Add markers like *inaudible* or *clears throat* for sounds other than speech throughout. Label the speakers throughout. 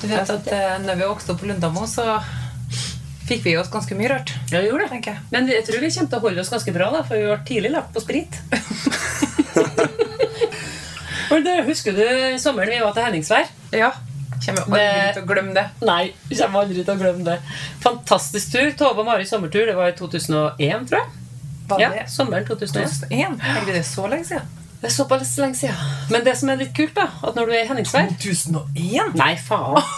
Speaker 1: Du vet at eh, når vi vokste opp på Lundamo, så fikk vi oss ganske mye rørt.
Speaker 2: Ja, vi gjorde det.
Speaker 1: tenker jeg.
Speaker 2: Men vi- jeg tror vi kommer til å holde oss ganske bra, da, for vi ble tidlig lagt på sprit. *laughs* Og det, husker du sommeren vi var til Henningsvær?
Speaker 1: Ja. Kommer aldri
Speaker 2: Det-
Speaker 1: til å glemme det.
Speaker 2: Nei, vi kommer aldri til å glemme det. Fantastisk tur. Tove og Mari sommertur. Det var i 2001, tror jeg.
Speaker 1: Var
Speaker 2: Ja,
Speaker 1: det
Speaker 2: sommeren 2001.
Speaker 1: 2001? Herregud, det er så lenge siden.
Speaker 2: Det er såpass lenge siden. Men det som er litt kult, da, at når du er i Henningsvær
Speaker 1: 2001?
Speaker 2: Nei, faen. *laughs*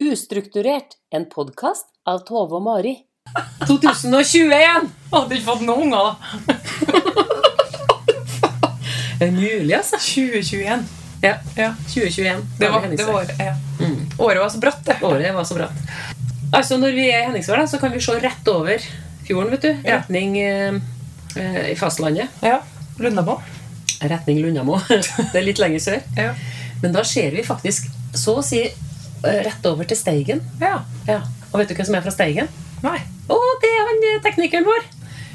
Speaker 2: Ustrukturert, en podkast av Tove og Mari. *laughs* 2021!
Speaker 1: Hadde ikke fått noen unger, da. *laughs*
Speaker 2: Det er mulig, altså.
Speaker 1: 2021.
Speaker 2: Ja,
Speaker 1: Ja.
Speaker 2: 2021.
Speaker 1: Det var,
Speaker 2: i
Speaker 1: det var, ja. Året var så bratt, det.
Speaker 2: Året var så bratt. Altså, når vi er i Henningsvær, så kan vi se rett over fjorden, vet du. Retning eh, eh, i fastlandet.
Speaker 1: Ja. Lundamo.
Speaker 2: Retning Lundamo. *laughs* det er litt lenger sør.
Speaker 1: Ja.
Speaker 2: Men da ser vi faktisk så å si eh, rett over til Steigen.
Speaker 1: ja.
Speaker 2: Ja. Og vet du hvem som er fra Steigen?
Speaker 1: Nei.
Speaker 2: Å, det er han eh, teknikeren vår.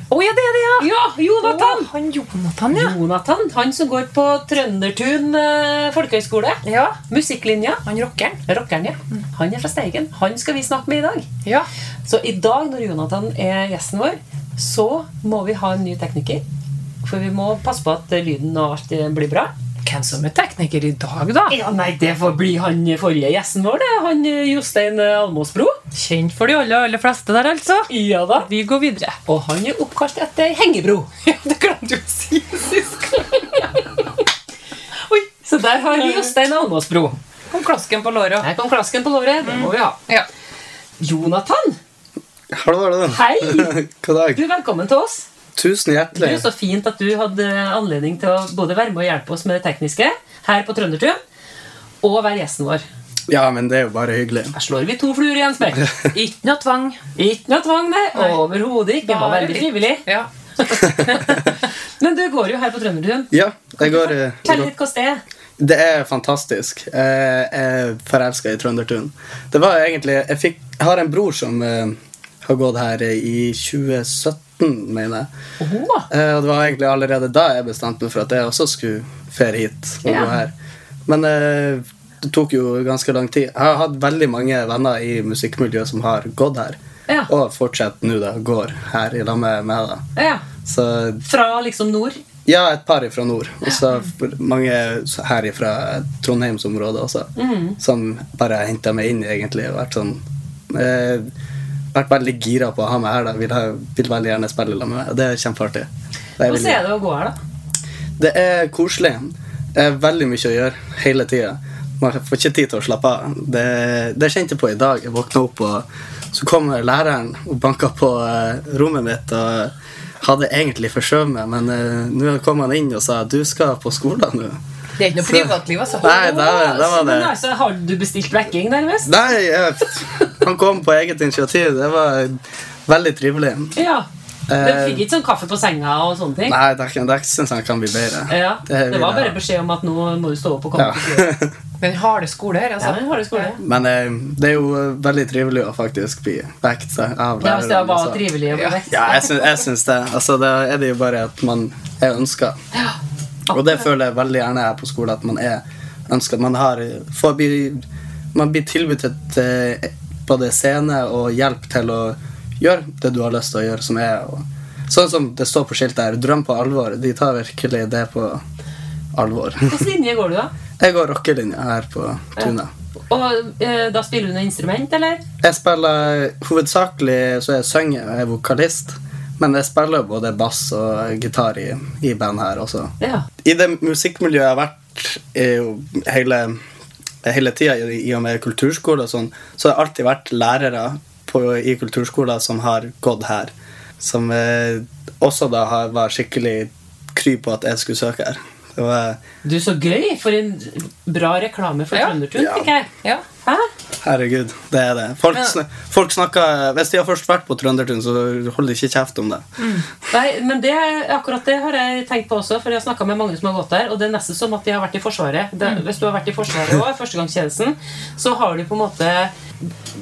Speaker 1: Å ja, det er det, ja!
Speaker 2: Ja, Jonathan!
Speaker 1: Oh, han Jonathan, ja.
Speaker 2: Jonathan, Han som går på Trøndertun eh, folkehøgskole.
Speaker 1: Ja.
Speaker 2: Musikklinja.
Speaker 1: Han rockeren.
Speaker 2: Rockeren, ja. Han er fra Steigen. Han skal vi snakke med i dag.
Speaker 1: Ja.
Speaker 2: Så i dag når Jonathan er gjesten vår, så må vi ha en ny tekniker. For vi må passe på at lyden og alt blir bra.
Speaker 1: Hvem som er tekniker i dag, da?
Speaker 2: Ja, nei, Det får bli han forrige gjesten vår, det. Han eh, Jostein eh, Almåsbro.
Speaker 1: Kjent for de aller, aller fleste der, altså.
Speaker 2: Ja da.
Speaker 1: Vi går videre.
Speaker 2: Og han er oppkalt etter Hengebro. *laughs*
Speaker 1: Ja, det glemte du å si sist. Oi,
Speaker 2: Så der har vi Jostein Almåsbro.
Speaker 1: kom klasken på låret.
Speaker 2: Her kom klasken på låret. Det må vi ha.
Speaker 1: Ja.
Speaker 2: Jonathan,
Speaker 3: Hallo, hallo.
Speaker 2: hei! *laughs*
Speaker 3: God dag.
Speaker 2: Du, Velkommen til oss.
Speaker 3: Tusen
Speaker 2: Det
Speaker 3: hjertelig.
Speaker 2: Du, så fint at du hadde anledning til å både være med og hjelpe oss med det tekniske her på Trøndertun, og være gjesten vår.
Speaker 3: Ja, men det er jo bare hyggelig.
Speaker 2: Her slår vi to fluer i en smekk. *laughs*
Speaker 1: Ikke noe tvang.
Speaker 2: Ikke noe tvang, nei. Overhodet ikke. Det var veldig frivillig.
Speaker 1: Ja. *laughs*
Speaker 2: Men du går jo her på Trøndertun.
Speaker 3: Ja, jeg går,
Speaker 2: Fortell litt hvordan det er.
Speaker 3: Det er fantastisk. Eh, Jeg er forelska i Trøndertun. Det var egentlig Jeg, fikk, jeg har en bror som eh, har gått her i 2017, mener jeg. Eh, Og det var egentlig allerede da jeg bestemte meg for at jeg også skulle ferie hit. og gå her. Men eh, det tok jo ganske lang tid. Jeg har hatt veldig mange venner i musikkmiljøet som har gått her.
Speaker 2: Ja.
Speaker 3: Og fortsatt nå da går her i lag med meg. da.
Speaker 2: ja.
Speaker 3: Så
Speaker 2: Fra liksom nord.
Speaker 3: ja, et par fra nord. Og så mange her fra Trondheimsområdet også.
Speaker 2: mm.
Speaker 3: Som bare har henta meg inn egentlig. Og vært sånn eh, Vært veldig gira på å ha meg her. da Vil, ha, vil veldig gjerne spille sammen med meg. Det er kjempeartig.
Speaker 2: Hvordan er det å gå her, da?
Speaker 3: det er koselig. Det er veldig mye å gjøre hele tida. Man får ikke tid til å slappe av. Det, det kjente jeg på i dag. Jeg våkna opp, og så kom læreren og banka på eh, rommet mitt. og hadde egentlig forskjøvet meg, men uh, nå kom han inn og sa du skal på skolen nå.
Speaker 1: Det er ikke noe privatliv, altså.
Speaker 3: Nei, det, det var det
Speaker 2: Men altså, Har du bestilt vekking, nærmest?
Speaker 3: Nei, jeg, han kom på eget initiativ. Det var veldig trivelig.
Speaker 2: Ja. Du
Speaker 3: Eh,
Speaker 2: fikk ikke sånn kaffe på senga og sånne ting?
Speaker 3: Nei, det, det syns jeg kan bli bedre.
Speaker 2: Ja,
Speaker 3: Det
Speaker 2: Det var bare beskjed om at nå må du stå opp og komme
Speaker 3: Ja.
Speaker 2: på. *laughs*
Speaker 1: Men harde skole her, altså.
Speaker 2: Ja, harde har du skole?
Speaker 3: Men eh, det er jo eh, veldig trivelig å faktisk bli vekt av læreren.
Speaker 2: Ja, hvis det var trivelig å bli vekt.
Speaker 3: Ja, jeg syns, det. Altså, da er det jo bare at man er ønska. Og det føler jeg veldig gjerne her på skolen, at man er ønska. Man, har, bli, man blir tilbudt et, eh, både scene og hjelp til å gjøre det du har lyst til å gjøre, som er Sånn som det står på skiltet her, 'Drøm på alvor'. De tar virkelig det på alvor.
Speaker 2: Hvilken linje går du, da?
Speaker 3: Jeg går rockelinja her på Tuna.
Speaker 2: Og eh, Da spiller du noe instrument, eller?
Speaker 3: Jeg spiller hovedsakelig så jeg synger og er vokalist. Men jeg spiller både bass og gitar i, i band her også.
Speaker 2: Ja.
Speaker 3: I det musikkmiljøet jeg har vært i hele, hele tida, i, og med kulturskole og sånn, så har det alltid vært lærere på, i kulturskoler som har gått her. Som eh, også da har, var skikkelig kry på at jeg skulle søke her. Det var
Speaker 2: Du, så gøy! For en bra reklame for
Speaker 1: Ja.
Speaker 2: Trøndertun,
Speaker 3: Ja.
Speaker 2: fikk jeg.
Speaker 1: Ja.
Speaker 2: Hæ?
Speaker 3: Herregud, det er det. Folk,
Speaker 1: Men-
Speaker 3: sn folk snakker Hvis de har først vært på Trøndertun, så holder de ikke kjeft om det.
Speaker 2: Nei, men det, akkurat det har jeg tenkt på også, for jeg har snakka med mange som har gått der. Og det er nesten som at de har vært i Forsvaret. Det, Hvis du har vært i Forsvaret òg, førstegangstjenesten, så har du på en måte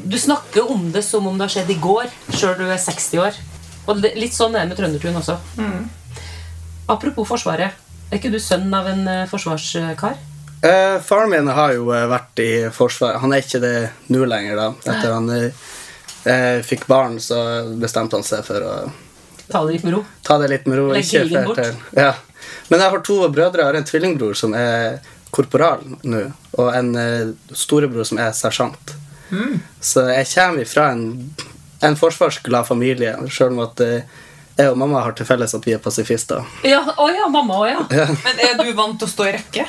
Speaker 2: Du snakker om det som om det har skjedd i går, sjøl du er 60 år. Og det, litt sånn er det med Trøndertun også. Apropos Forsvaret. Er ikke du sønn av en eh, forsvarskar?
Speaker 3: Eh, faren min har jo eh, vært i Forsvaret. Han er ikke det nå lenger, da. Etter han eh, fikk barn, så bestemte han seg for å
Speaker 2: Ta det litt med ro.
Speaker 3: ta det litt med ro.
Speaker 2: Legg
Speaker 3: Ikke
Speaker 2: bort.
Speaker 3: til ja. Men jeg har to brødre. Jeg har en tvillingbror som er korporal nå, og en eh, storebror som er sersjant.
Speaker 2: Mm.
Speaker 3: Så jeg kommer fra en, en forsvarsglad familie, sjøl om at eh, jeg og mamma har til felles at vi er pasifister.
Speaker 2: Ja, Å ja, mamma òg, ja.
Speaker 1: Men er du vant til å stå i rekke?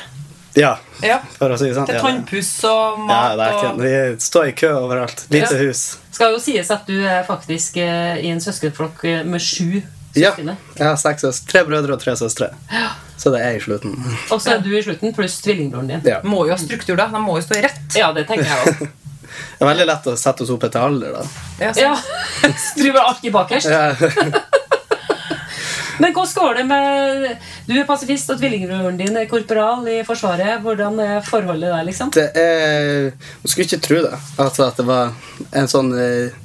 Speaker 3: Ja,
Speaker 1: Ja.
Speaker 3: for å si det sånn.
Speaker 1: Til tannpuss og
Speaker 3: Ja,
Speaker 1: mat
Speaker 3: det er ikke,
Speaker 1: og
Speaker 3: vi står i kø overalt. Lite
Speaker 2: Ja.
Speaker 3: hus.
Speaker 2: Skal jo sies at du er faktisk eh, i en søskenflokk eh, med sju
Speaker 3: Ja.
Speaker 2: søskne.
Speaker 3: Jeg har seks søstre. Tre brødre og tre søstre. Så det er i slutten.
Speaker 2: Og så er du i slutten, pluss tvillingbroren din.
Speaker 3: Ja.
Speaker 1: Må jo ha struktur, da. De må jo stå i rett.
Speaker 2: Ja, det tenker jeg også. *laughs*
Speaker 3: Det er veldig lett å sette oss opp etter alder, da.
Speaker 1: Ja, så-
Speaker 2: Ja. alt alltid *laughs* bakerst. *laughs* Men hvordan går det med Du er pasifist, og tvillingbroren din er korporal i Forsvaret. Hvordan er forholdet der, liksom?
Speaker 3: Det er Man skulle ikke tro det. Altså at det var en sånn eh,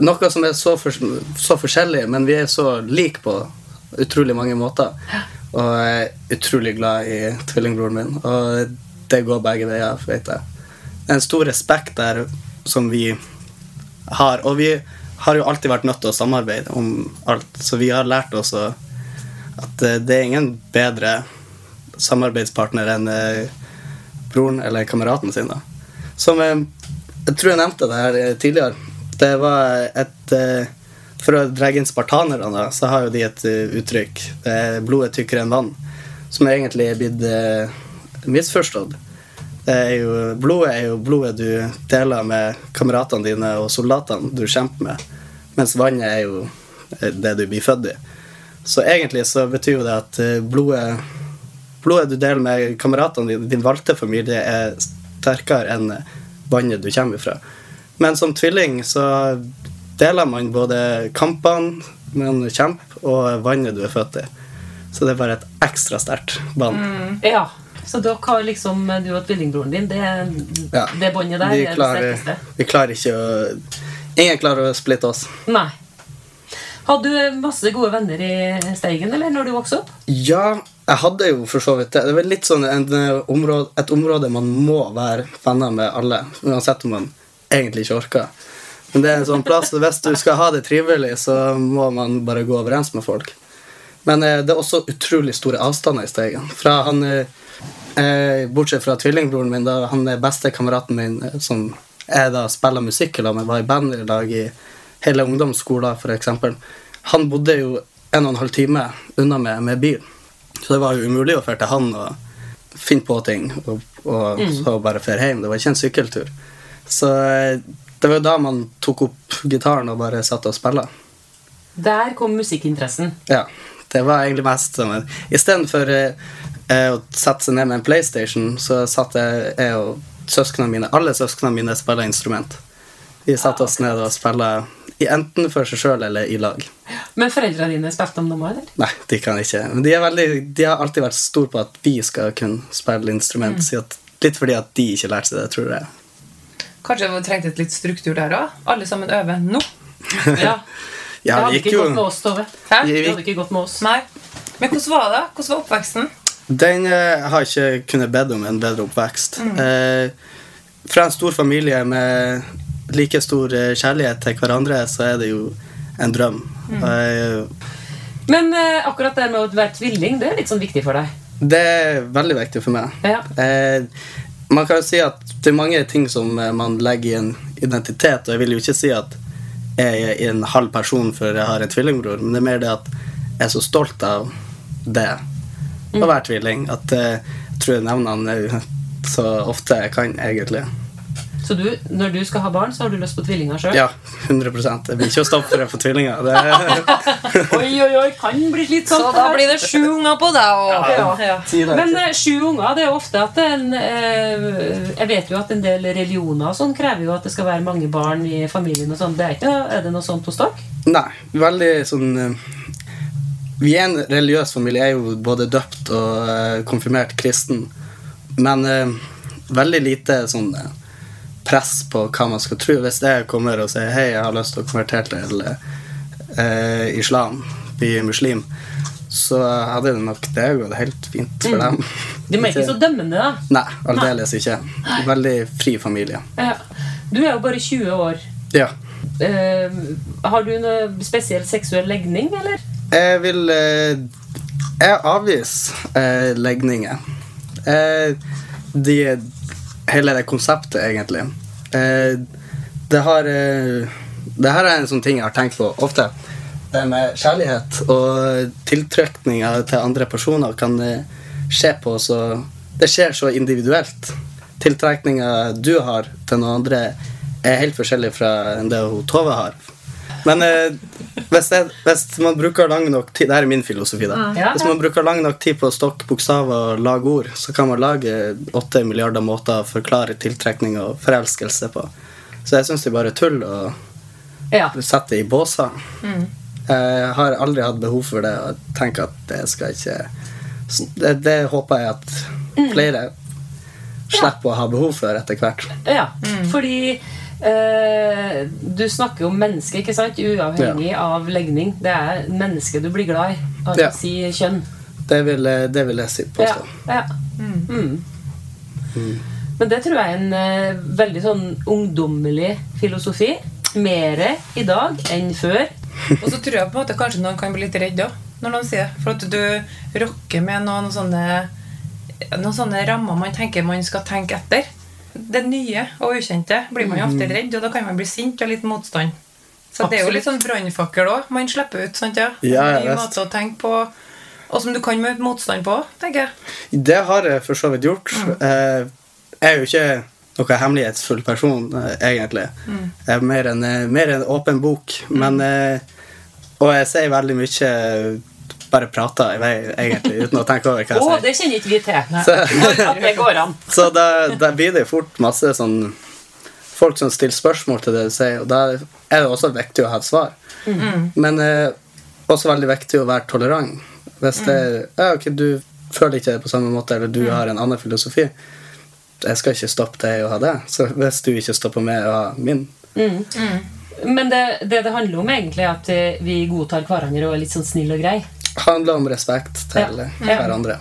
Speaker 3: Noe som er så, for, så forskjellig, men vi er så like på utrolig mange måter. Og jeg er utrolig glad i tvillingbroren min, og det går begge veier, vet jeg. En stor respekt der som vi har. Og vi har jo alltid vært nødt til å samarbeide om alt, så vi har lært oss at eh, det er ingen bedre samarbeidspartner enn eh, broren eller kameraten sin. da. Som jeg, Jeg tror jeg nevnte det her eh, tidligere. Det var et eh, For å dra inn spartanerne, så har jo de et eh, uttrykk. Det 'blodet tykkere enn vann', som egentlig er blitt eh, misforstått. Er jo, blodet er jo blodet du deler med kameratene dine og soldatene du kjemper med, mens vannet er jo eh, det du blir født i. Så egentlig så betyr jo det at eh, blodet blodet du deler med kameratene dine, din valgte familie, er sterkere enn vannet du kommer fra. Men som tvilling så deler man både kampene man kjemper, og vannet du er født i. Så det er bare et ekstra sterkt bånd.
Speaker 2: Ja. Så dere har liksom du og tvillingbroren din, det,
Speaker 3: Ja.
Speaker 2: det båndet der
Speaker 3: Vi
Speaker 2: er det sterkeste?
Speaker 3: vi klarer ikke å Ingen klarer å splitte oss.
Speaker 2: Nei. Hadde du masse gode venner i Steigen eller når du vokste opp?
Speaker 3: Ja, jeg hadde jo for så vidt det. Det var litt sånn eh, område, et område man må være venner med alle, uansett om man egentlig ikke orker. Men det er en sånn plass *laughs* hvis du skal ha det trivelig, så må man bare gå overens med folk. Men eh, det er også utrolig store avstander i Steigen. Fra han, eh, eh, bortsett fra tvillingbroren min, da, han er bestekameraten min eh, som jeg da spiller musikk i lag med, var i band i lag i hele ungdomsskolen, f.eks. Han bodde jo en og en halv time unna meg med bil. Så det var jo umulig å dra til han og finne på ting og, og så bare dra hjem. Det var ikke en sykkeltur. Så eh, det var jo da man tok opp gitaren og bare satt og spilte.
Speaker 2: Der kom musikkinteressen.
Speaker 3: Ja, det var egentlig mest som en Istedenfor eh, å sette seg ned med en PlayStation, så satt jeg, jeg og søsknene mine Alle søsknene mine spiller instrument. Vi satte oss ned og spilte enten for seg sjøl eller i lag.
Speaker 2: Men foreldrene dine spilte om dem òg, eller?
Speaker 3: Nei, de kan ikke. Men de, veldig, de har alltid vært store på at vi skal kunne spille instrument.
Speaker 2: Mm.
Speaker 3: Litt fordi at de ikke lærte seg det, tror jeg.
Speaker 1: Kanskje vi trengte et litt struktur der òg? Alle sammen øver nå? *laughs*
Speaker 2: Ja. det hadde ikke gått med oss, Tove. Det hadde ikke gått med oss.
Speaker 1: Nei. Men hvordan var det? Hvordan var oppveksten?
Speaker 3: Den eh, har ikke kunnet bedt om en bedre oppvekst.
Speaker 2: Mm.
Speaker 3: Eh, fra en stor familie med like stor eh, kjærlighet til hverandre, så er det jo en drøm.
Speaker 2: Mm.
Speaker 3: Eh,
Speaker 2: Men eh, akkurat det med å være tvilling, det er litt sånn viktig for deg.
Speaker 3: det er veldig viktig for meg.
Speaker 2: Ja.
Speaker 3: Eh, man kan jo si at det er mange ting som man legger i en identitet, og jeg vil jo ikke si at jeg er en halv person for jeg har en tvillingbror, men det er mer det at jeg er så stolt av det å være tvilling, at eh, jeg tror jeg nevner han så ofte jeg kan, egentlig.
Speaker 2: Så du, når du skal ha barn, så har du lyst på tvillinger sjøl?
Speaker 3: Ja, 100 Jeg blir ikke å stoppe for å få tvillinger. Det, *laughs*
Speaker 2: Oi, oi, oi, kan bli slitsomt.
Speaker 1: Så da blir det sju unger på deg. òg.
Speaker 2: Ja.
Speaker 1: Ja.
Speaker 2: Men eh, sju unger, det er ofte at en eh, Jeg vet jo at en del religioner og sånn krever jo at det skal være mange barn i familien. og sånn. Er, er det noe sånt hos dere?
Speaker 3: Nei, veldig sånn eh, Vi er en religiøs familie. Jeg er jo både døpt og uh, konfirmert kristen. Men uh, veldig lite sånn uh, press på hva man skal tro. Hvis jeg kommer og sier hei, jeg har lyst til å konvertere til islam, bli muslim, så hadde det nok det gått helt fint for dem.
Speaker 2: De er ikke så dømmende, da.
Speaker 3: Nei, aldeles ikke. Veldig fri familie.
Speaker 2: Ja. Du er jo bare 20 år.
Speaker 3: Ja.
Speaker 2: Har du noe spesiell seksuell legning, eller?
Speaker 3: Jeg vil eh, Jeg avviser eh, legninger. Eh, de, hele det konseptet, egentlig. Det har Det her er en sånn ting jeg har tenkt på ofte. Det med kjærlighet og tiltrekninger til andre personer kan skje på så Det skjer så individuelt. Tiltrekninga du har til noen andre, er helt forskjellig fra det hun Tove har. Men eh, hvis, jeg, hvis man bruker lang nok tid Det er min filosofi. da
Speaker 2: Ja,
Speaker 3: Hvis man bruker lang nok tid på å stokke bokstaver og lage ord, så kan man lage åtte milliarder måter å forklare tiltrekning og forelskelse på. Så jeg syns det er bare tull å
Speaker 2: Ja.
Speaker 3: sette det i båser. Jeg har aldri hatt behov for det og tenker at det skal ikke Det, det håper jeg at flere slipper å ha behov for etter hvert.
Speaker 2: ja. Fordi eh, du snakker om mennesket, ikke sant? Uavhengig av legning. Det er mennesket du blir glad i. Altså
Speaker 3: Ja.
Speaker 2: si kjønn.
Speaker 3: Det vil, det vil jeg si
Speaker 2: på
Speaker 3: påstå.
Speaker 2: ja. Mm. Men det tror jeg er en uh, veldig sånn ungdommelig filosofi. Mere i dag enn før.
Speaker 1: Og så tror jeg på en måte kanskje noen kan bli litt redd òg, når noen sier det. For at du rokker med noen sånne, noen sånne rammer man tenker man skal tenke etter. Det nye og ukjente blir man jo ofte
Speaker 3: Mm.
Speaker 1: redd, og da kan man bli sint og litt motstand. Så det er jo litt sånn brannfakkel òg man slipper ut. sant ja?
Speaker 3: Ja,
Speaker 1: ny måte å tenke på, og som du kan møte motstand på, tenker jeg.
Speaker 3: Det har jeg for så vidt gjort. Eh, Jeg er jo ikke noen hemmelighetsfull person, egentlig. egentlig. Jeg er mer en, eh, mer en åpen bok. Men eh, Og jeg sier veldig mye bare prater i vei, egentlig, uten å tenke over hva jeg sier.
Speaker 2: det kjenner ikke vi til.
Speaker 3: Så, *laughs* så da, da blir det fort masse sånn folk som stiller spørsmål til det du sier, og da er det også viktig å ha et svar. Men eh, også veldig viktig å være tolerant. Hvis det ja, ok, du føler ikke det på samme måte, eller du har en annen filosofi, jeg skal ikke stoppe deg å ha det. Så hvis du ikke stopper meg å ha min
Speaker 2: Men det, det det handler om, egentlig, er at eh, vi godtar hverandre og er litt sånn snill og grei.
Speaker 3: Handler om respekt til hverandre.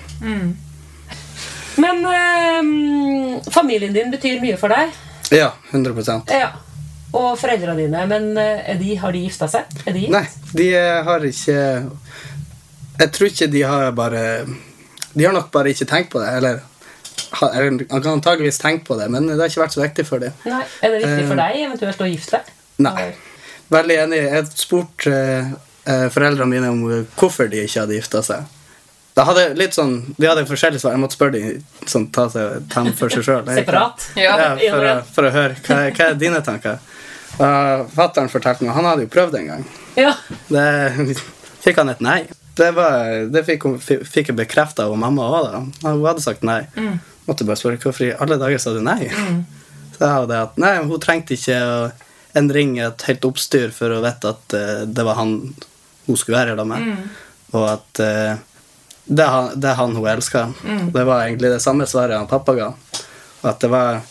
Speaker 2: Men eh, familien din betyr mye for deg.
Speaker 3: Ja, 100%
Speaker 2: Ja. Og foreldrene dine, men eh, de, har de gifta seg? De?
Speaker 3: Nei, de eh, har ikke Jeg tror ikke de har bare De har nok bare ikke tenkt på det. Eller har- han kan antageligvis tenkt på det, men det har ikke vært så viktig for dem.
Speaker 2: Nei. Er det viktig for deg eventuelt å gifte deg?
Speaker 3: Nei. Veldig enig. Jeg spurte foreldrene mine om eh, hvorfor de ikke hadde gifta seg. Da hadde litt sånn, De hadde forskjellige svar. Jeg måtte spørre dem sånn, ta seg tem for seg sjøl. *laughs*
Speaker 2: Separat?
Speaker 1: Ja,
Speaker 3: Ja, for, å, for å høre. Hva, hva er dine tanker? Uh, Fattern fortalte meg han hadde jo prøvd en gang.
Speaker 2: Ja.
Speaker 3: Det fikk han et nei. Det, var, det fikk, hun, fikk jeg bekrefta av mamma òg. Hun hadde sagt nei. Måtte bare spørre hvorfor i alle dager sa du nei. Så jeg hadde at nei, hun trengte ikke å en ring et helt oppstyr for å vite at eh, det var han hun skulle være sammen med. Og at eh, det, er han, det er han hun elska. Det var egentlig det samme svaret han pappa ga. At det var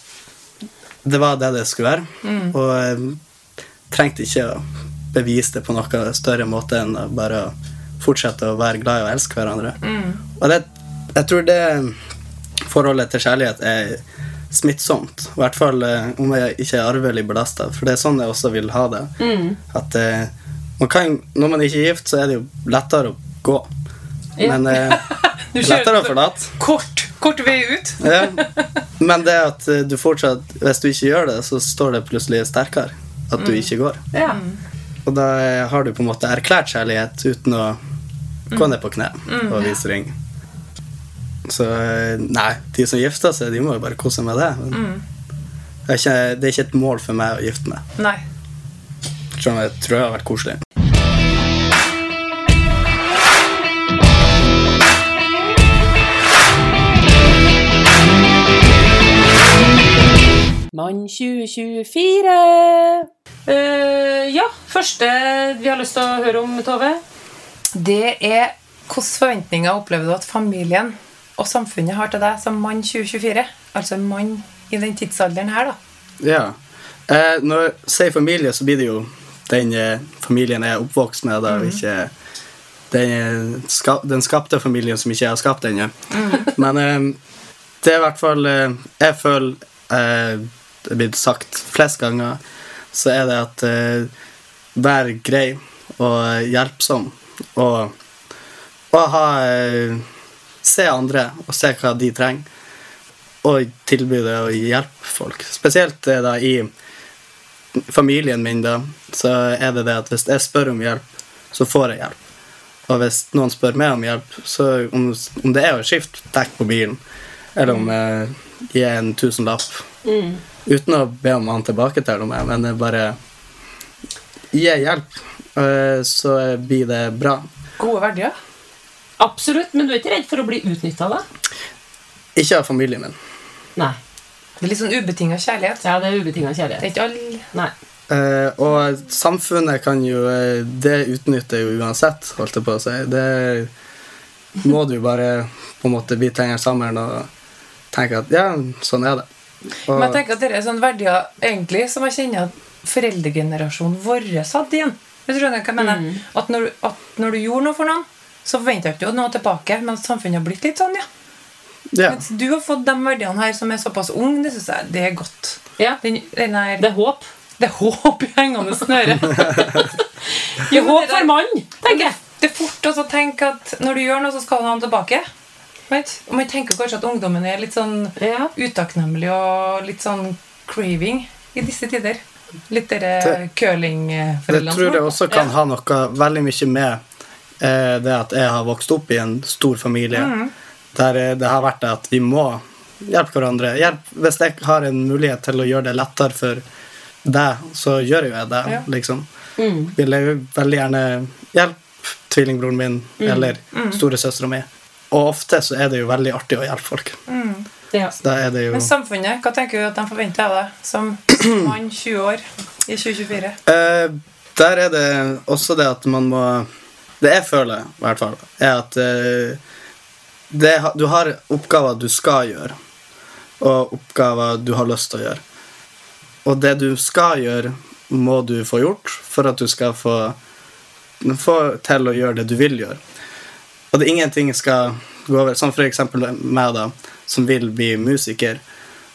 Speaker 3: det var det det skulle være. Og jeg trengte ikke å bevise det på noe større måte enn å bare fortsette å være glad i og elske hverandre. Og det, jeg tror det forholdet til kjærlighet er smittsomt. I hvert fall eh, om jeg ikke er arvelig belasta, for det er sånn jeg også vil ha det. At eh, man kan, Når man ikke er gift, så er det jo lettere å gå.
Speaker 2: Ja.
Speaker 3: Men eh, *laughs*
Speaker 1: Du
Speaker 3: lettere å forlate.
Speaker 1: Kort, kort vei ut.
Speaker 3: Ja. Men det at du fortsatt Hvis du ikke gjør det, så står det plutselig sterkere at du ikke går.
Speaker 2: ja.
Speaker 3: Og da har du på en måte erklært kjærlighet uten å gå ned på kne og vise ring. Så eh, nei, de som gifter seg, de må jo bare kose med det. Men det, er ikke, det er ikke et mål for meg å gifte meg.
Speaker 1: Nei.
Speaker 3: Selv om jeg tror det har vært koselig.
Speaker 2: Mann 2024. Uh, ja, første vi har lyst til å høre om, Tove.
Speaker 1: Det er hvilke forventninger opplever du at familien og samfunnet har til deg som mann 2024? Altså mann i den tidsalderen her, da.
Speaker 3: Ja. Eh, når jeg sier familie, så blir det jo den eh, familien jeg er oppvokst med, da, og ikke den, ska, den skapte familien som ikke jeg har skapt ennå. Men eh, det er i hvert fall eh, Jeg føler eh, Det er blitt sagt flest ganger, så er det at eh, Vær grei og hjelpsom og, og ha eh, Se andre og se hva de trenger, og tilby det å hjelpe folk. Spesielt da i familien min, da, så er det det at hvis jeg spør om hjelp, så får jeg hjelp. Og hvis noen spør meg om hjelp, så om, om det er å skifte dekk på bilen, eller om jeg gir en tusenlapp Uten å be om han tilbake til meg, men jeg bare gi hjelp, eh, så blir det bra.
Speaker 1: Gode verdier.
Speaker 2: Absolutt, men du er ikke redd for å bli utnytta, da?
Speaker 3: Ikke av familien min.
Speaker 2: Nei.
Speaker 1: Det er litt sånn ubetinga kjærlighet.
Speaker 2: Ja, det er ubetinga
Speaker 1: Det er
Speaker 2: kjærlighet.
Speaker 1: ikke all...
Speaker 2: Nei.
Speaker 3: Uh, og samfunnet kan jo eh, Det utnytter jo uansett, holdt jeg på å si. Det må du jo bare på en måte bite tennene sammen og tenke at ja, sånn er det. Og,
Speaker 1: Men jeg tenker at det er sånne verdier egentlig som jeg kjenner at foreldregenerasjonen vår hadde igjen. Hvis du skjønner hva jeg mener?
Speaker 2: Mm.
Speaker 1: At, når, at når du gjorde noe for noen, så forventer du ikke noe tilbake. Men samfunnet har blitt litt sånn, ja.
Speaker 3: ja.
Speaker 1: Mens du har fått de verdiene her som er såpass ung, det syns jeg det er godt.
Speaker 2: Ja,
Speaker 1: Den, den her,
Speaker 2: det er håp.
Speaker 1: det er håp i hengende snøre. *laughs*
Speaker 2: Det er håp for mann, tenker jeg.
Speaker 1: Det er fort å tenke at når du gjør noe, så skal du ha noe tilbake. Og man tenker kanskje at ungdommen er litt sånn
Speaker 2: Ja.
Speaker 1: utakknemlig og litt sånn craving i disse tider. Litt dere curlingforeldrene
Speaker 3: Det tror jeg også kan ha noe veldig mye med eh, det at jeg har vokst opp i en stor familie.
Speaker 1: Mm.
Speaker 3: Der eh, det har vært det at vi må hjelpe hverandre. Hjelp, hvis jeg har en mulighet til å gjøre det lettere for deg, så gjør jo jeg det.
Speaker 1: Ja.
Speaker 3: liksom.
Speaker 2: Mm.
Speaker 3: Vil jeg veldig gjerne hjelpe tvillingbroren min eller storesøstera mi. Og ofte så er det jo veldig artig å hjelpe folk.
Speaker 2: Ja.
Speaker 3: Da er det jo
Speaker 1: Men samfunnet, hva tenker du at de forventer av deg som *clears throat* mann 20 år i 2024?
Speaker 3: Eh, der er det også det at man må Det jeg føler, i hvert fall, er at eh, det, du har oppgaver du skal gjøre, og oppgaver du har lyst til å gjøre. Og det du skal gjøre, må du få gjort for at du skal få, få til å gjøre det du vil gjøre. Og det ingenting skal gå over. Som for eksempel meg, da, som vil bli musiker.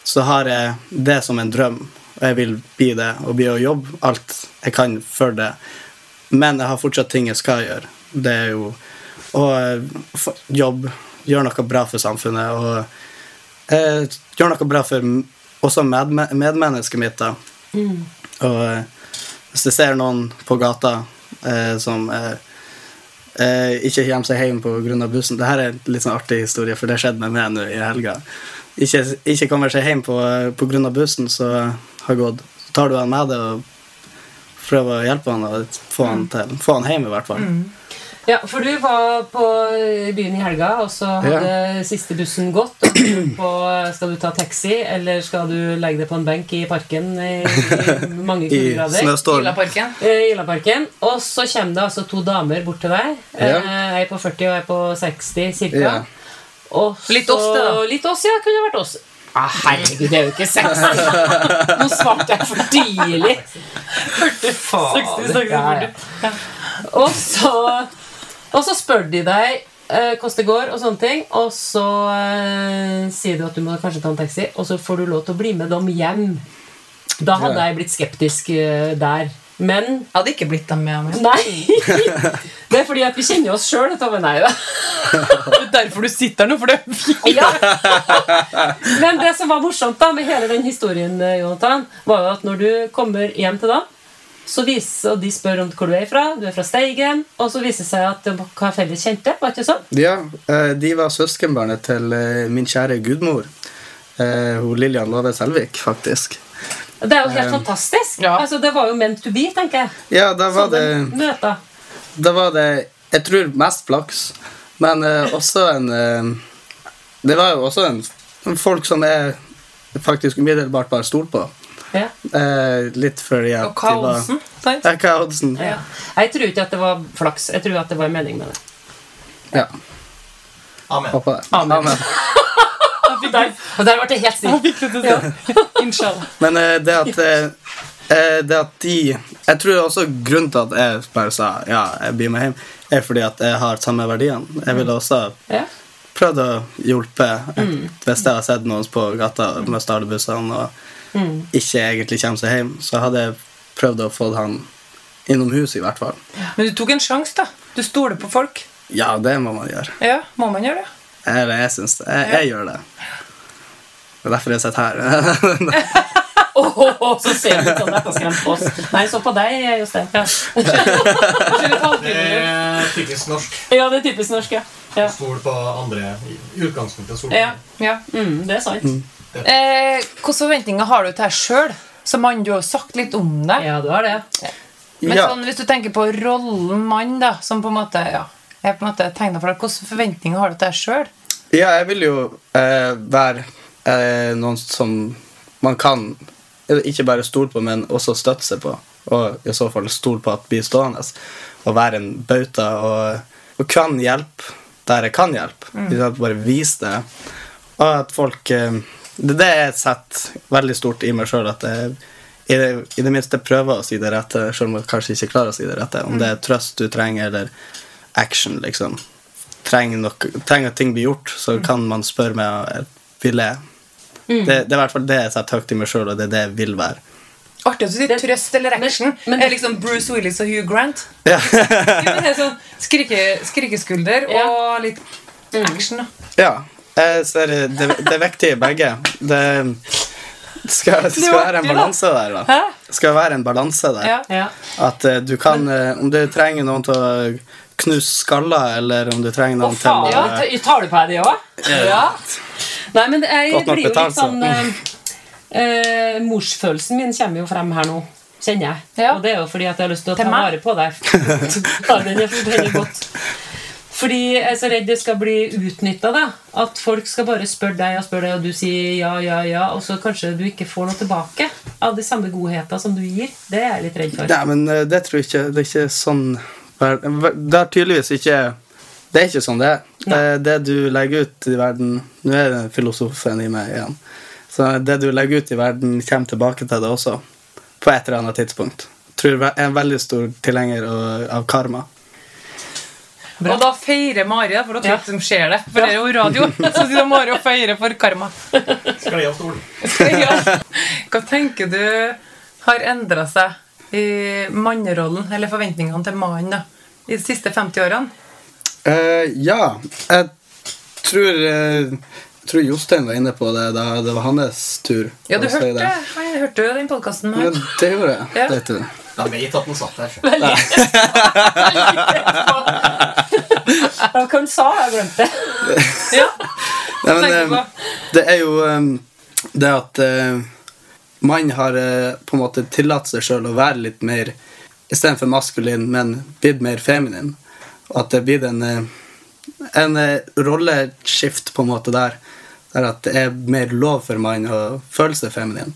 Speaker 3: Så har jeg det som en drøm, og jeg vil bli det, og bli å jobbe alt jeg kan for det. Men jeg har fortsatt ting jeg skal gjøre. Det er jo å jobbe, jobb, gjøre noe bra for samfunnet, og eh, gjøre noe bra for også med, medmennesket mitt. da. Og eh, hvis jeg ser noen på gata eh, som eh, eh, ikke kommer seg hjem pga. bussen Dette er en litt sånn artig historie, for det skjedde med meg nå i helga. Ikke, ikke kommer seg hjem pga. bussen, så har gått. Så tar du han med deg og prøver å hjelpe han og få han, til, få han hjem, i hvert fall.
Speaker 2: Ja, for du var på byen i helga, og så hadde siste bussen gått. Og du på skal du ta taxi, eller skal du legge deg på en benk i parken i, i mange *laughs* kuldegrader.
Speaker 3: snøstorm.
Speaker 1: Ilaparken.
Speaker 2: Eh, Og så kommer det altså to damer bort til deg.
Speaker 3: Ja.
Speaker 2: Eh, Ei på 40 og ei på 60 ca.
Speaker 3: Ja.
Speaker 1: Litt oss, det da.
Speaker 2: Litt oss, ja. Kunne vært oss. Ah, herregud, det er jo ikke 60. Nå svarte jeg for tidlig. 60, 60,
Speaker 1: Ja,
Speaker 2: ja. Og så, og så spør de deg eh, hvordan det går, og sånne ting. Og så eh, sier du at du må kanskje ta en taxi, og så får du lov til å bli med dem hjem. Da hadde jeg blitt skeptisk eh, der. Men
Speaker 1: Jeg hadde ikke blitt dem med meg.
Speaker 2: Nei! *laughs* Det er fordi at vi kjenner oss sjøl. Nei da.
Speaker 1: Det er derfor du sitter her nå, for det er fint.
Speaker 2: Ja. Men det som var morsomt da med hele den historien, eh, Jonathan, var jo at når du kommer hjem til dem, så viser, og de spør om hvor du er fra, du er fra Steigen, og så viser det seg at de har felles kjente. var ikke sånn?
Speaker 3: Ja, eh, de var søskenbarnet til eh, min kjære gudmor. Eh, hun Lillian Love Selvik, faktisk.
Speaker 2: Det er jo helt fantastisk.
Speaker 1: Ja.
Speaker 2: Altså, det var jo meant to be, tenker jeg.
Speaker 3: Ja, da var det
Speaker 2: Sånne møter.
Speaker 3: Da var det Jeg tror mest flaks, men uh, også en uh, Det var jo også en, en folk som jeg faktisk umiddelbart bare stolte på.
Speaker 2: Ja.
Speaker 3: Eh, litt fordi at
Speaker 1: Og kaosen. sant?
Speaker 3: Ja, Kai Oddsen.
Speaker 2: Ja. Jeg tror ikke at det var flaks. Jeg tror at det var en mening med det.
Speaker 3: Ja,
Speaker 4: Amen.
Speaker 3: håper det.
Speaker 2: Amen. *laughs* Der, og der ble det helt stille.
Speaker 1: Ja.
Speaker 3: Men uh, det at Eh, det at de Jeg tror også grunnen til at jeg bare sa ja, jeg blir med hjem, er fordi at jeg har samme verdiene. Jeg ville også
Speaker 2: Ja.
Speaker 3: prøvd å hjelpe hvis jeg har sett noen på gata med Starlebussene og ikke egentlig kommer seg hjem, så hadde jeg prøvd å få han innom huset, i hvert fall.
Speaker 1: Men du tok en sjanse, da. Du stoler på folk.
Speaker 3: Ja, det må man gjøre.
Speaker 1: Ja, må man gjøre det?
Speaker 3: Eller jeg syns det. Jeg, jeg gjør det. Det er derfor jeg sitter her.
Speaker 2: Åh, så ser du som dette skremt oss. Nei, så på deg, Jostein. Ja.
Speaker 4: Det er typisk norsk.
Speaker 2: ja, det er typisk norsk, ja. ja.
Speaker 4: Stol på andre i utgangspunktet. Stol på
Speaker 2: Ja.
Speaker 1: Ja.
Speaker 2: Mm, det er sant.
Speaker 1: Eh, hvilke forventninger har du til deg sjøl? Som mann, du har sagt litt om deg.
Speaker 2: Ja, du har det.
Speaker 1: Men sånn, hvis du tenker på rollen mann, da, som på en måte ja, er på en måte tegnet for deg, hvilke forventninger har du til deg sjøl?
Speaker 3: Ja, jeg vil jo eh, være eh, noen som man kan eh, ikke bare stole på, men også støtte seg på. Og i så fall stole på at blir stående. Og være en bauta og, og kan hjelpe der jeg kan hjelpe. Mm. Bare vise det. Og at folk eh, Det det et sett veldig stort i meg sjøl, at jeg i det, i det minste prøver å si det rette, sjøl om jeg kanskje ikke klarer å si det rette. Om det er trøst du trenger, eller action, liksom. Trenger, nok, trenger at ting blir gjort, så kan man spørre meg jeg vil jeg. Det, det er i hvert fall det jeg setter høyt i meg sjøl, og det er det jeg vil være.
Speaker 1: Artig at du sier trøst eller action.
Speaker 2: men-
Speaker 1: er liksom Bruce Willis og Hugh Grant.
Speaker 3: Ja. *laughs*
Speaker 1: Men sånn skrike, Skrikeskulder
Speaker 2: Ja.
Speaker 1: og litt action. da.
Speaker 3: ja. Jeg ser det, det, det er viktig i begge. Det skal, skal være en balanse der, da. Skal være en balanse der.
Speaker 1: Ja.
Speaker 2: Ja.
Speaker 3: At eh, du kan eh, Om du trenger noen til å knuse skaller, eller om du trenger noen til å
Speaker 2: Ja, t- tar du på deg det òg? Ja. Nei, men jeg blir jo litt sånn eh, eh, Morsfølelsen min kommer jo frem her nå, kjenner jeg.
Speaker 1: Ja.
Speaker 2: Og det er jo fordi at jeg har lyst til å ta vare på deg. *laughs* ja, den er, den er godt. Fordi jeg er så redd det skal bli utnytta. At folk skal bare spørre deg og spørre deg, og du sier ja, ja, ja, og så kanskje du ikke får noe tilbake av de samme godheter som du gir. Det er jeg litt redd for.
Speaker 3: Nei, men eh, det tror jeg ikke Det er ikke sånn Det er tydeligvis ikke Det er ikke sånn det er. Det, det du legger ut i verden Nå er det filosofen i meg igjen. Så det du legger ut i verden, kommer tilbake til deg også. På et eller annet tidspunkt. Jeg tror jeg er en veldig stor tilhenger av, av karma.
Speaker 2: Bra.
Speaker 1: Og da feirer Mari, da, for jeg
Speaker 2: Ja.
Speaker 1: skjer ser det. For det er jo radio. *laughs* Så sitter Mari og feirer for karma.
Speaker 4: Sklei av stolen. *laughs*
Speaker 1: Hva tenker du har endra seg mannerollen, eller forventningene til mannen, da, i de siste 50 årene?
Speaker 3: Uh, ja, jeg tror uh Jeg tror Jostein var inne på det da det var hans tur.
Speaker 1: Ja, du
Speaker 3: å si
Speaker 1: hørte,
Speaker 3: det.
Speaker 1: jeg hørte jo den podkasten
Speaker 3: Ja, det gjorde jeg.
Speaker 1: Ja.
Speaker 3: vet du.
Speaker 4: Jeg vet at han satt der.
Speaker 2: Hva han sa? Jeg glemte det. *laughs*
Speaker 1: Ja.
Speaker 3: Nei, men, eh, det er jo det at uh, man har eh, på en måte tillatt seg sjøl å være litt mer istedenfor maskulin, men blitt mer feminin. Og at det er blitt en, eh, en eh, rolleskift på en måte der. Der at det er mer lov for mann å føle seg feminin.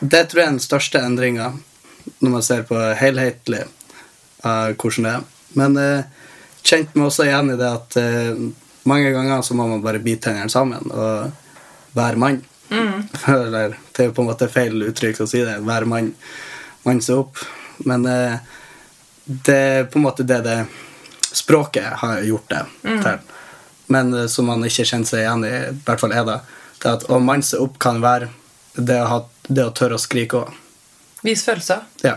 Speaker 3: Det tror jeg er den største endringa når man ser på helhetlig uh, hvordan det er. Men uh, kjente meg også igjen i det at uh, mange ganger så må man bare bite tennene sammen og være mann. *laughs* Eller det er jo på en måte feil uttrykk å si det. Hver mann. Mann seg opp. Men eh, det er på en måte det det språket har gjort det til. Men eh, som man ikke kjenner seg igjen i, i hvert fall er det, det at å manne seg opp kan være det å, ha, det å tørre å skrike òg.
Speaker 1: Vise følelser.
Speaker 3: Ja.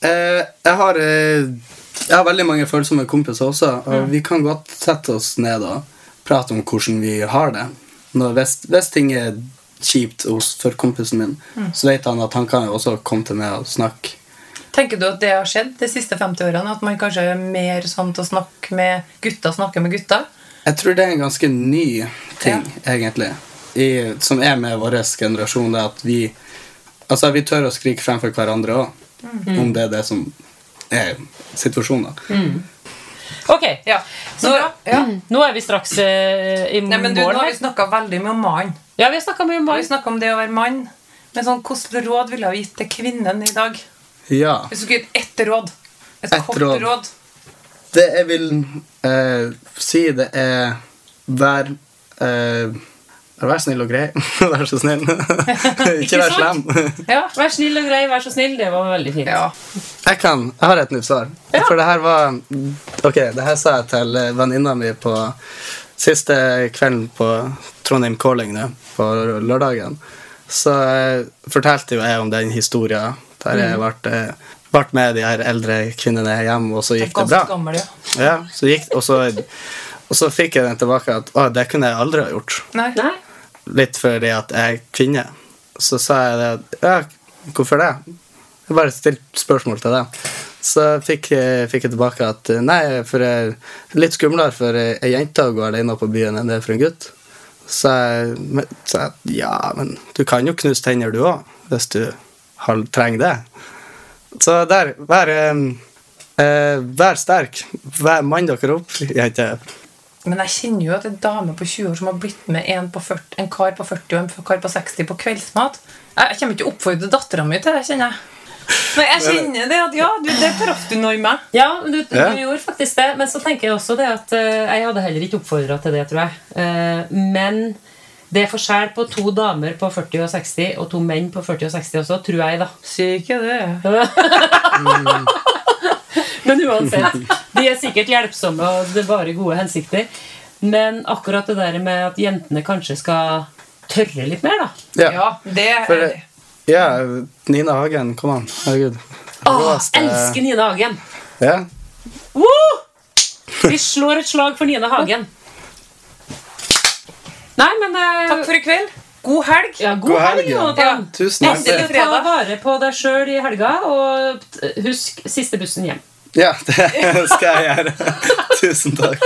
Speaker 3: Eh, jeg har eh, Jeg har veldig mange følsomme kompiser også, og vi kan godt sette oss ned og prate om hvordan vi har det. Når, hvis, hvis ting er kjipt for kompisen min, så vet han at han kan også komme til meg og snakke.
Speaker 1: Tenker du at det har skjedd de siste 50 årene? At man kanskje er mer sånn til å snakke med gutter, snakke med gutter?
Speaker 3: Jeg tror det er en ganske ny ting, egentlig, i, som er med vår generasjon. Det at vi Altså, vi tør å skrike fremfor hverandre òg, om det er det som er situasjonen.
Speaker 2: Ok,
Speaker 1: Ja.
Speaker 2: Bra.
Speaker 1: ja.
Speaker 2: Nå er vi straks eh, i
Speaker 1: Nei, men du,
Speaker 2: mål
Speaker 1: nå har vi snakka veldig mye om mannen.
Speaker 2: Ja, vi har mye om mann.
Speaker 1: Vi
Speaker 2: har
Speaker 1: snakka om det å være mann. Men sånn, hvilket råd ville du gitt til kvinnen i dag?
Speaker 3: Ja.
Speaker 1: Hvis du skulle gitt ett råd. Et
Speaker 3: et
Speaker 1: kort
Speaker 3: råd.
Speaker 1: råd.
Speaker 3: Det jeg vil eh, si, det er Vær eh, Vær snill og grei. *laughs* Vær så snill. *laughs* Ikke vær slem. *laughs*
Speaker 1: Ja.
Speaker 2: Vær snill og grei, vær så snill. Det var veldig fint.
Speaker 1: ja.
Speaker 3: Jeg kan. Jeg har et nytt svar.
Speaker 2: Ja.
Speaker 3: For det her var Ok, det her sa jeg til venninna mi på siste kvelden på Trondheim Calling nå, på lørdagen. Så eh, fortalte jo jeg om den historien der jeg ble, eh, ble med de her eldre kvinnene hjem, og så gikk det
Speaker 1: det
Speaker 3: bra.
Speaker 1: gammel, ja.
Speaker 3: Ja, så gikk, og, så, og så fikk jeg den tilbake at å, det kunne jeg aldri ha gjort.
Speaker 1: Nei.
Speaker 2: Nei?
Speaker 3: Litt fordi at jeg er kvinne. Så sa jeg det Ja, hvorfor det? Jeg bare stilte spørsmål til det. Så fikk, fikk jeg tilbake at nei, for jeg er litt skumlere for ei jente å gå alene på byen enn det er for en gutt. Så jeg sa ja, men du kan jo knuse tenner, du òg, hvis du trenger det. Så der, vær, eh, vær sterk. Vær, mann dere opp, jenter.
Speaker 1: Men jeg kjenner jo at en dame på 20 år som har blitt med en, på 40, en kar på 40 og en kar på 60 på kveldsmat Jeg kommer ikke til å oppfordre dattera mi til det, kjenner jeg. Men jeg kjenner det at ja, du, det traff du nå i meg.
Speaker 2: Ja, du, du
Speaker 3: Ja.
Speaker 2: gjorde faktisk det. Men så tenker jeg også det at eh, jeg hadde heller ikke oppfordra til det, tror jeg. Eh, men det er forskjell på to damer på 40 og 60 og to menn på 40 og 60 også, tror jeg, da.
Speaker 1: Sier ikke det. *laughs*
Speaker 2: Men uansett, de er sikkert hjelpsomme, og det er bare gode hensikter. Men akkurat det der med at jentene kanskje skal tørre litt mer, da.
Speaker 3: Ja.
Speaker 1: Ja, det
Speaker 3: For, ja, Nina Hagen, kom an. Herregud.
Speaker 2: Åh, elsker Nina Hagen!
Speaker 3: Ja.
Speaker 2: Woo! Vi slår et slag for Nina Hagen. Nei, men eh,
Speaker 1: Takk for i kveld. God helg.
Speaker 2: ja, god,
Speaker 3: God helg,
Speaker 2: helg,
Speaker 3: ja.
Speaker 2: Jonathan.
Speaker 3: Tusen hjertelig.
Speaker 2: Ta vare på deg sjøl i helga, og husk siste bussen hjem.
Speaker 3: Ja, det *laughs* skal jeg gjøre. Tusen takk.